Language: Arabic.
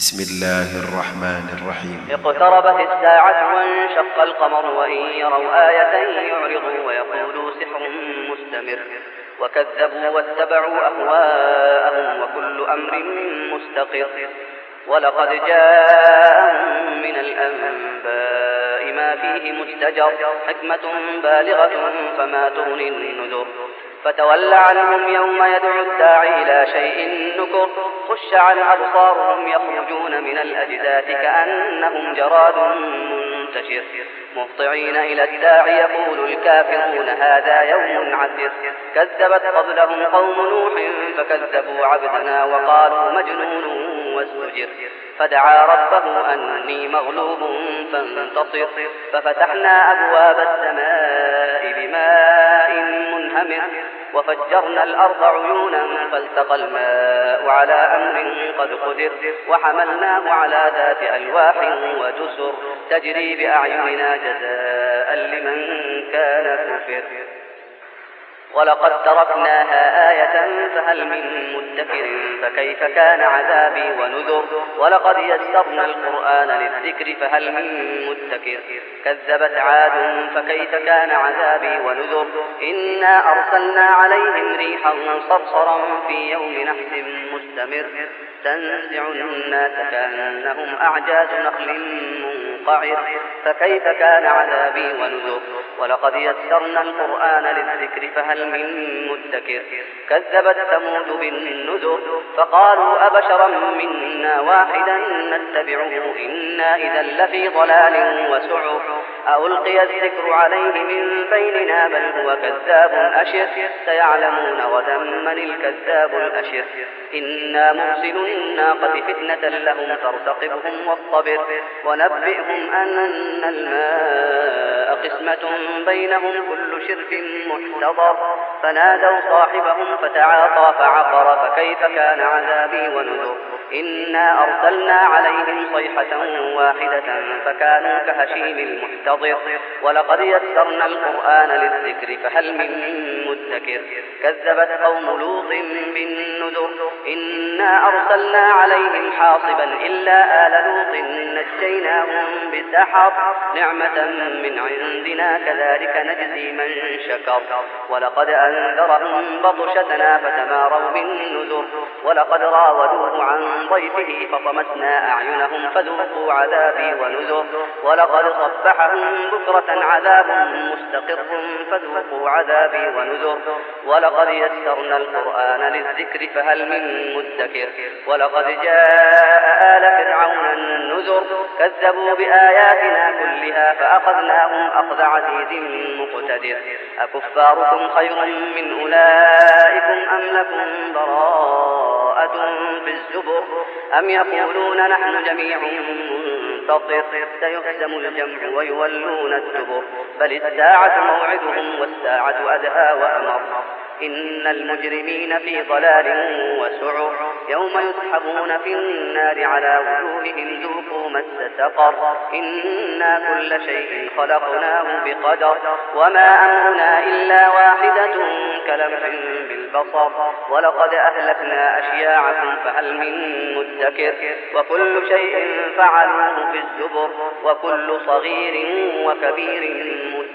بسم الله الرحمن الرحيم. اقتربت الساعة وانشق القمر وإن يروا آية يعرضوا ويقولوا سحر مستمر. وكذبوا واتبعوا أهواءهم وكل أمر مستقر. ولقد جاءهم من الأنباء ما فيه مستجر. حكمة بالغة فما تغني النذر. فتول عنهم يوم يدعو الداعي إلى شيء نكر. خش عن أبصارهم يخرجون من الأجداث كأنهم جراد منتشر. مهطعين إلى الداعي يقول الكافرون هذا يوم عسر كذبت قبلهم قوم نوح فكذبوا عبدنا وقالوا مجنون وازدجر فدعا ربه أني مغلوب فانتصر. ففتحنا أبواب السماء بماء منهمر. وفجرنا الأرض عيونا فالتقى الماء على أمر قد قدر وحملناه على ذات ألواح وجسر تجري بأعيننا جزاء لمن كان كفر. ولقد تركناها آية فهل من مدكر فكيف كان عذابي ونذر؟ ولقد يسرنا القرآن للذكر فهل من مدكر؟ كذبت عاد فكيف كان عذابي ونذر؟ إنا أرسلنا عليهم ريحا صرصرا في يوم نحس مستمر. تنزع الناس كأنهم أعجاز نخل منقعر. فكيف كان عذابي ونذر؟ ولقد يسرنا القرآن للذكر فهل من مدكر. كذبت ثمود بالنذر فقالوا أبشرا منا واحدا نتبعه. إنا إذا لفي ضلال وسعر. ألقي الذكر عليه من بيننا بل هو كذاب أشر. سيعلمون غدا من الكذاب الأشر. إنا مرسل الناقة فتنة لهم فارتقبهم واصطبر. ونبئهم أن الماء قسمة بينهم كل شرك محتضر. فنادوا صاحبهم فتعاطى فعقر فكيف كان عذابي ونذر؟ إنا أرسلنا عليهم صيحة واحدة فكانوا كهشيم المحتضر. ولقد يسرنا القرآن للذكر فهل من مدكر؟ كذبت قوم لوط بالنذر. إنا أرسلنا عليهم حاصبا إلا آل لوط نجيناهم بسحر نعمة من عندنا كذلك نجزي من شكر. ولقد أنذرهم بطشتنا فتماروا بالنذر ولقد راودوه عن ضيفه فطمسنا أعينهم فذوقوا عذابي ونذر. ولقد صبحهم بكرة عذاب مستقر فذوقوا عذابي ونذر. ولقد يسرنا القرآن للذكر فهل من مدكر. ولقد جاء آل فرعون النذر كذبوا بآياتنا كلها فأخذناهم أخذ عزيز مقتدر. أكفاركم خير من أولئكم أم لكم براءة في الزبر؟ أم يقولون نحن جميع منتصر سيهزم الجمع ويولون الدبر. بل الساعة موعدهم والساعة أدهى وأمر. إن المجرمين في ضلال وسعر يوم يسحبون في النار على وجوههم ذوقوا مس سقر. إنا كل شيء خلقناه بقدر وما أمرنا إلا واحدة كلمح بالبصر. ولقد أهلكنا أشياعكم فهل من مدكر. وكل شيء فعلوه في الزبر. وكل صغير وكبير